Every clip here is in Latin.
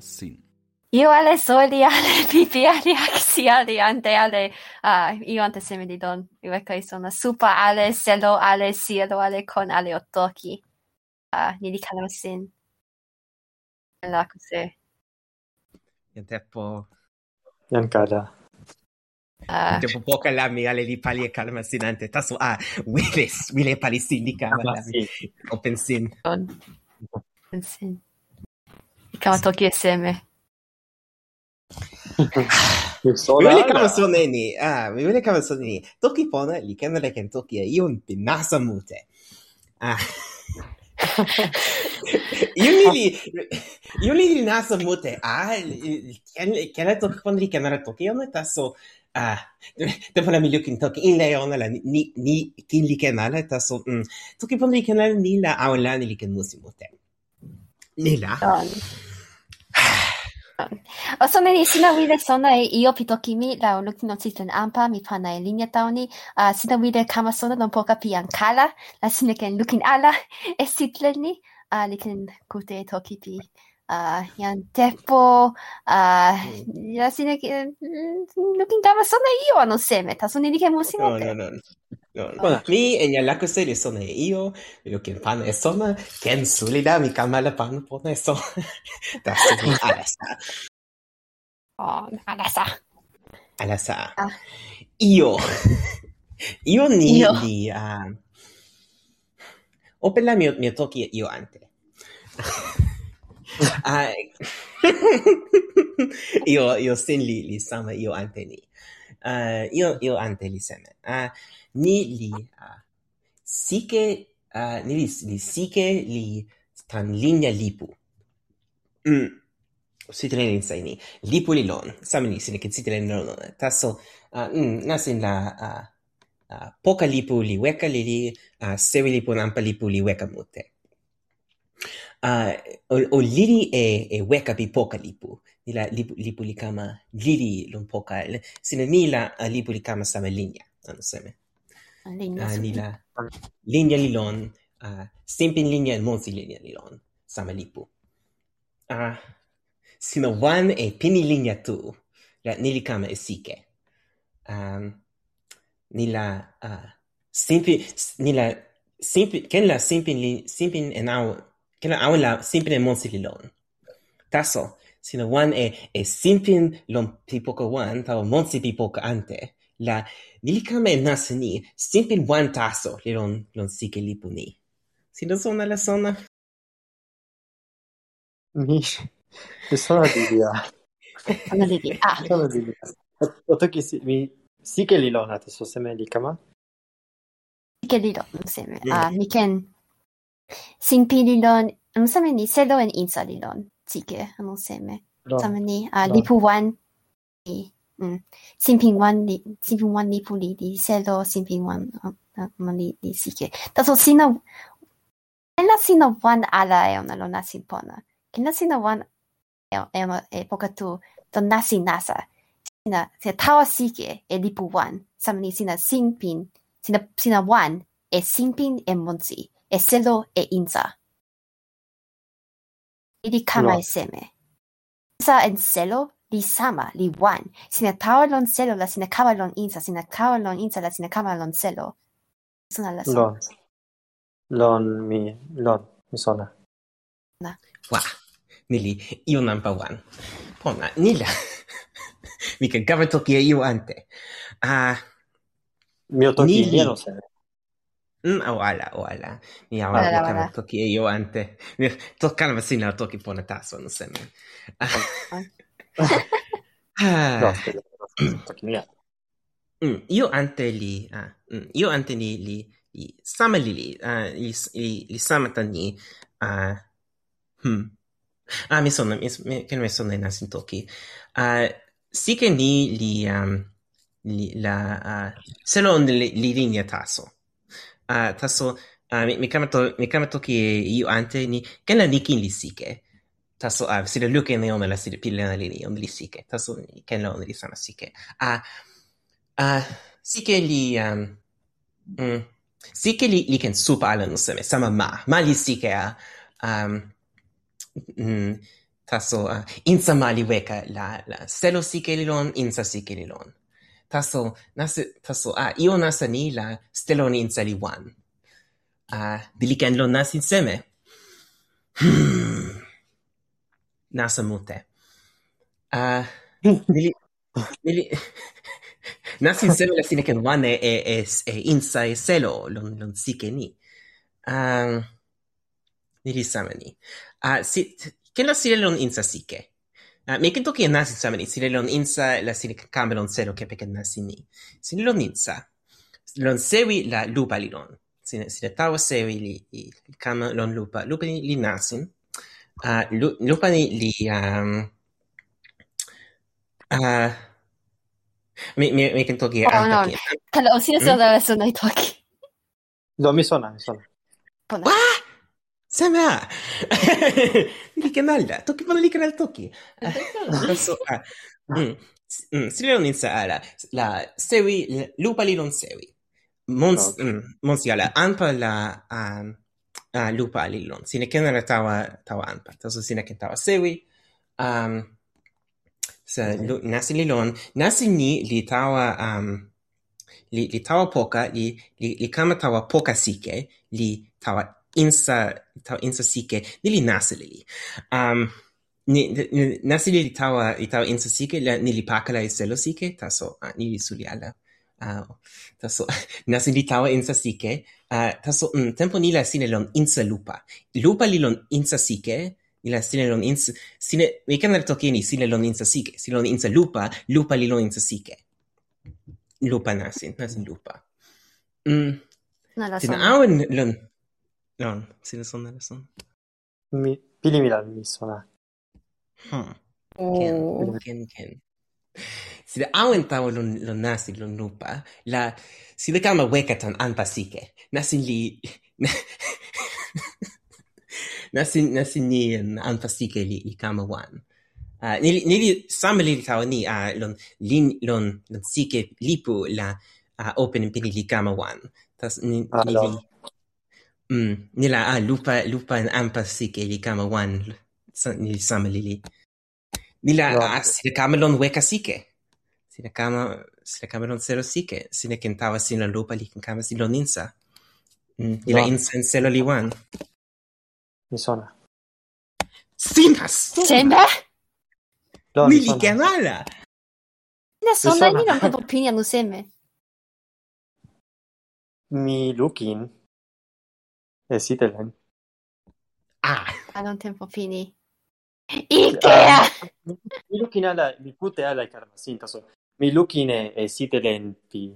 sin. Io alle soldi, alle pipi, alle axi, alle ante, alle... Ah, io ante semilidon. Io ecco, io sono super alle selo, alle cielo, alle con, alle ottoki. Ah, di kalama sin. Alla cose. Ian teppo... Ian kada. Uh, tipo poca la mi le li pali e calma sin ante tasu ah wile wile pali sin di calma o pensin pensin sin toki e seme. Mi mi sola wile ala. sone ni. Ah mi wile kama sone ni. Toki pona li kena le toki e ion pinasa mute. Ah. Io li li io li li nasa mute. Ah ken toki pona li kena le toki ona taso ah te pona mi lukin toki in le ona la ni ni kin li kena la taso mm, toki pona li kena ni la awla ni li ken musi mute. Nila. Ah. Ah. o sona ni sina wile sona e io pitoki mi la o luki non situen ampa mi pana e linea tauni uh, ah, sina wile kama sona don poka pi an kala. La sina ken lukin ala e sitlen ni. Uh, likin kute e toki pi uh, yan tempo. Uh, la sina ken mm, lukin kama sona io ano seme ta sona ni ken musina no, no, no. No, bueno, mi en la cosa le sono io, lo che pan e sono, che in mi cama la pan por ne so. Da se mi alasa. Oh, alasa. Alasa. Ah. Io. io ni io. di Uh... Open la mio mio toki io ante. Ah. io io sen li li sama io ante ni uh, io, io ante li seme. Uh, ni li ah, uh, sike, uh, ah, ni li, li sike li tan linea lipu. Mm. Sitelen insaini. Lipu li lon. Samini sine kin sitelen non lon. Taso, uh, mm, nasin la... Uh, uh, poka lipu li weka li li, uh, sewi lipu nampa lipu li weka mute. Uh, o, o liri e, e weka pi poka lipu ila lipu, lipu li kama lili lon poka. sina ni la lipu li kama sama linja, ano seme. Linja. Uh, ni la linja li lon, uh, simpin linja e monsi linja li lon, sama lipu. Uh, sina wan e pini linja tu, la ni li kama e sike. Um, ni la uh, simpin, ni la simpin, ken la simpin, li, simpin en au, ken la au la simpin e monsi li lon. Taso, sina wan e, e sinpin lon pipoka wan tawa monsi pipoka ante, la ni kama e ni sinpin wan taso li lon, lon sike lipu ni. Sina sona la sona? Mi... Mi sona dia Sona di Ah. Sona Livia. O toki si, mi sike li lon ate so seme li kama? Sike li lon seme. Ah, mi ken... Sinpin li lon... Musame ni sedo en insa li lon. 几个，啊侬三妹，咱们呢啊离谱湾，嗯，新平湾离新平湾离谱离离三到新平湾啊啊，我们离离四个，但是新的。la sino one ala è una lona simpona. Che la sino one è una epoca tu donna sin nasa. Sina se tawa sike e lipu one. Samni sina sinpin. Sina sina one e sinpin e monzi. E selo e inza. ili kama e seme. Insa en selo, li sama, li wan. Sina tawa lon selo, la sina kama lon insa, sina tawa lon insa, la sina kama lon selo. Sona la sona. Lon. Lon mi, lon, mi sona. Na. Wa, nili, io nampa wan. Pona, nila. mi ken kama toki e io ante. Ah, Mio toki nili. hielo seme. Mm, wala, wala. Mi awa wala, buka wala. toki e io ante. Mi To kana vasina toki pona taso no seme. Mm, io ante li, ah, mm, io ante li li li sama li li, ah, li li, li sama tani, ah, hmm. Ah, mi sono, mi, mi, che mi sono in asin toki. Ah, sì che ni li, um, li la, ah, se non li, li linea taso. Ah, taso, ah, mi, mi, kama to, mi kama toki e iu ante ni ken la ni kin li sike. Taso, ah, sila luke ne ona la sila pilena li ni on li sike. Taso, ken la on li sama sike. Ah, ah, sike li... Um, mm, sike li, li ken supa ala nuseme, sama ma. Ma li sike a... Ah, um, mm, taso, uh, insa ma li weka la, la selo sike li lon, insa sike li lon taso nasa, taso a, io nasa ni la stelo ni insa li wan. a, uh, ken lon nasin seme. Hmm. nasa mute. A, ah, li... Nili... nasin seme la sine ken wan e, e, e, insa e selo lon, lon sike ni. Ah, um, nili same ni. A, si, ken la sile lon insa sike? Uh, mi Mekin toki en nasin samani, sile lon insa la sile kambe lon selo ke peken nasi ni. Sile lon insa. Lon sewi la lupa li lon. Sile, sile tawa sewi li li, li kama lon lupa. Lupa ni li nasin. Lupa ni li... Um, uh, mi, mi, mi Mekin toki an toki. Kala, o sili sila da la sunai toki. Do, mi sona, mi sona. Pona. Ah! Sama! Likanalla! Tokimano likanal toki. Soa. Sila nin saala. La sewi, lupa li non sewi. Monsi ala anpa la lupa ali lon. Sina ken ala tawa, tawa anpa. Taso sina ken tawa sewi. Sa nasi li lon. Nasi ni li tawa... Li, li tawa poka, li, li, li kama tawa poka sike, li tawa insa ta insa sike nili nasa lili. Um, ni, ni, nasa lili tawa, i tawa insa sike, la, nili pakala e selo sike, taso a, nili suli ala. Uh, taso nasa lili tawa insa sike, uh, taso mm, tempo nila sine lon insa lupa. Lupa li lon insa sike, ila sine lon ins sine mi kan la tokeni sine lon insa sike sine lon insa lupa lupa li lon insa sike lupa nasin nasin lupa mm na la sina awen lon Non, si ne son. Mi, pili mi la mi sona. Hmm. Ken, oh. ken, ken. Sida awen tawa lon, lon nasi lon nupa, la, sida kama weka tan anta sike. Nasin li... nasin, nasin ni anta sike li, li kama wan. Ah, uh, nili, nili same li tawa ni a uh, lon, lin, lon, lon sike lipu la uh, open pini li kama wan. Tas ni, nili... Mm, nila a ah, lupa lupa en ampa sike li kama wan ni sama lili. Nila no. a sile kama lon weka sike. Sile kama sile kama lon selo sike. Sine kentawa sina lupa li kama silo ninsa. Mm, nila no. insa en selo li wan. Mi sona. Simba! Simba? mi li kemala! Nina sona, nina kanta popinja nu seme. Mi lukin. Eh, esitellen. Ah! Allora tempo fini. Ikea! Ah, mi lukin ala, mi pute ala i karmasin, taso. Mi lukin esitellen pi...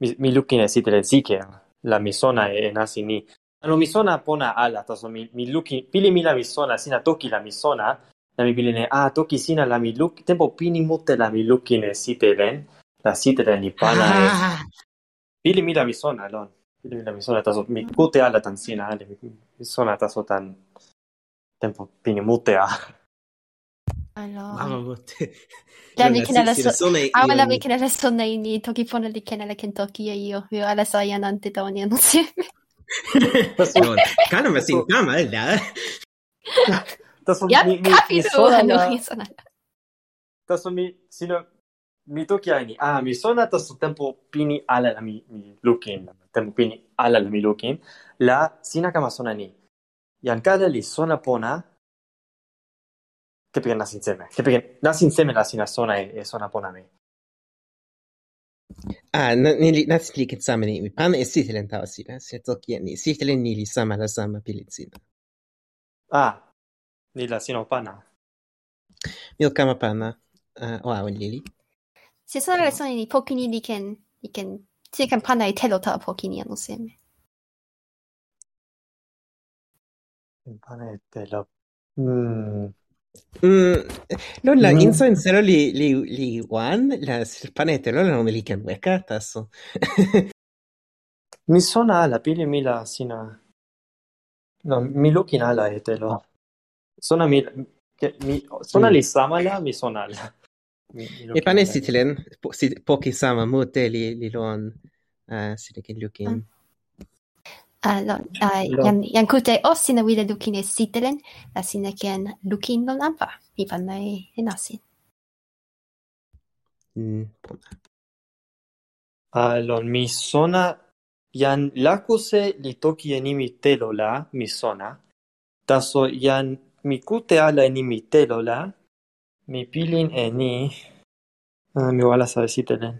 Mi, mi lukin esitellen sikea. La misona e nasini. Ano misona pona ala, taso mi, mi lukin... Pili mi la misona, sina toki la misona. La mi pilene, ah, toki sina la mi luk... Tempo pini mute la mi lukin esitellen. La sitellen ni pana ah. Pili mi la misona, lon. Quindi mi sono andato mi cute alla tanzinale, mi sono andato so tan tempo pini mute a. Allora. Mamma botte. La mica nella so Ah, la mi mica nella sonna in Toki fono di canale Kentucky e io, io alla so io non te donia non si. Kann man sin kann mal da. Das war mi mi so. Das war mi sino mitokiai ni Ah, mi sona to tempo pini alla la mi, mi lukin. Tempo pini alla la mi lukin. La sina kama sona ni. Yankala li sona pona. Che perché nasin seme, Che perché nasin seme la sina sona e, e sona pona mi. Ah, nili nasi li ket sama ni. Pana e sitelen tawa sina. Si toki ni. Sitelen ni li sama la sama pilizina. Ah, ni la sino pana. Mil kama pana. Uh, wow, Lily. Se sono le lezioni di pochini di Ken, di Ken, si pana e te lo tala pochini hanno seme. Pana e te lo... Hmm. Mm. Mm, lolla, mm. insomma, se lo li, li, li one, la serpanete, lolla non li che beccatas. mi sona la pili mi la sina... No, mi lukin alla etelo. Sona mi... Che, mi sona mm. li samala, mi sona alla. Επάνε στη τηλέν, πόκι σάμα μου lukin. λιλόν σιλικιν λουκίν. Allora, jan, jan kute osina wile lukin e sitelen, la sina ken lukin non ampa, mi panna e, e nasin. Mm, bona. Mi sona, jan lakuse li toki enimi telo la, mi sona, taso jan mi kute ala enimi telo la, mi pilin e ni ah, mi wala sa sitelen.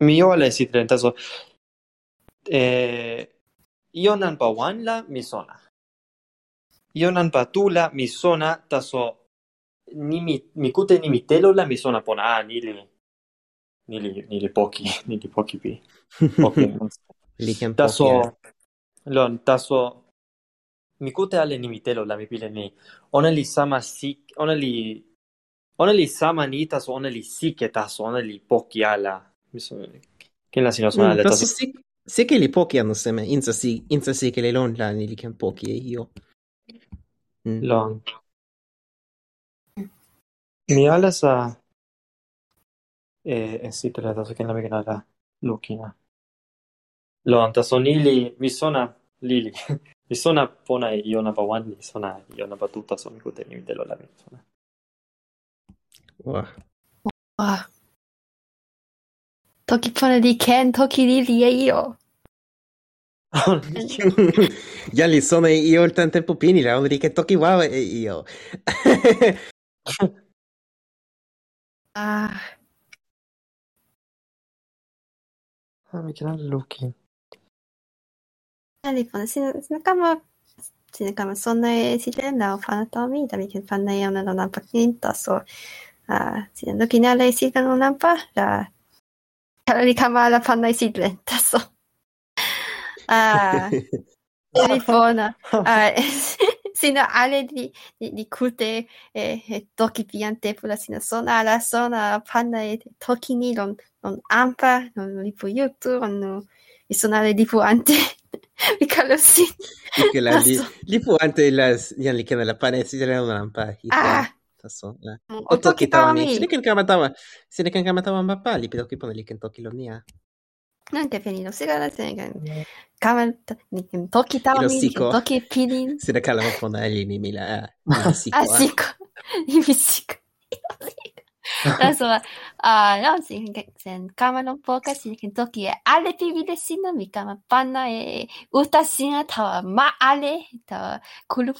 Mi jo ala e sitelen taso eh, io nanpa wan la mi sona. Io nanpa tu la mi sona taso nimi mi kute nimi telo la mi sona pona ah, ni li ni li ni li poki ni li poki pi. Poki. Taso poki. lon taso mi kute ale nimi telo la mi pile ni ona li sama sik ona li ona li sama ni taso ona li sike taso ona li poki ala. Ken la sino sona Mm, ale taso taso si se che li pochi hanno seme inza si inza si che le lon la ni li ken pochi e io. Mm. lon. Mi ala sa e e sitela taso ken la mi ala lukina. Lon taso ni li mi sona lili mi sona pona e ona pa wan, mi sona e ona pa tuta so mi kute ni la mi sona. Ua. Ua. Toki pona di ken, toki di li e io. Jan li sona e io il tante pupini, la on che toki wa e io. ah. Ah, mi chiede Luki. Alipansinakama sinakama sonnai sitena o panatami, tapi ken panai ona no nampa kinta so uh, sina nuki nale sita no nampa la kalori kama la panai sitle taso. Ah, Alipona. Ah, sina ale di di, di kute e, e toki piante pula sina sona ala sona panai toki ni non non ampa non ripu yutu non lipu ante. Mica sì. Mica la, lì, lì fu anche la, lì che nella pane si era una lampada. Ah! O toki tawami. Sine ken kamatama. Sine ken kamatama mappa lì però che pone lì ken toki lo mia. Non che finito, la se ken kamata ni ken toki tawami, toki pinin. Se la kala mo pone lì ni mila. Ah, sico. Ah, sico. Ah. だそう、あの、sen kama ah, no poka sin ken toki e ale pi vide sin mi kama panna e uta sina ta ma ale ta kulup.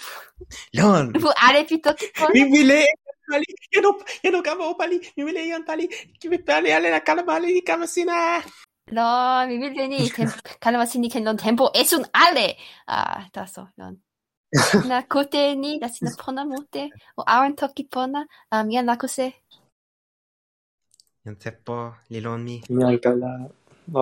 Lon. Bu ale pi toki kon. Mi vile ali yo no yo no kama opali mi vile yon tali ki mi pali ale la kala mali ni kama sina. Lon, mi vile ni ken kala sin ken non tempo es un ale. Ah, da so, lon. na kote ni da sina pona mote o awan toki pona ah, a mia nakuse Je ne sais pas, les lendemains. Nicolas.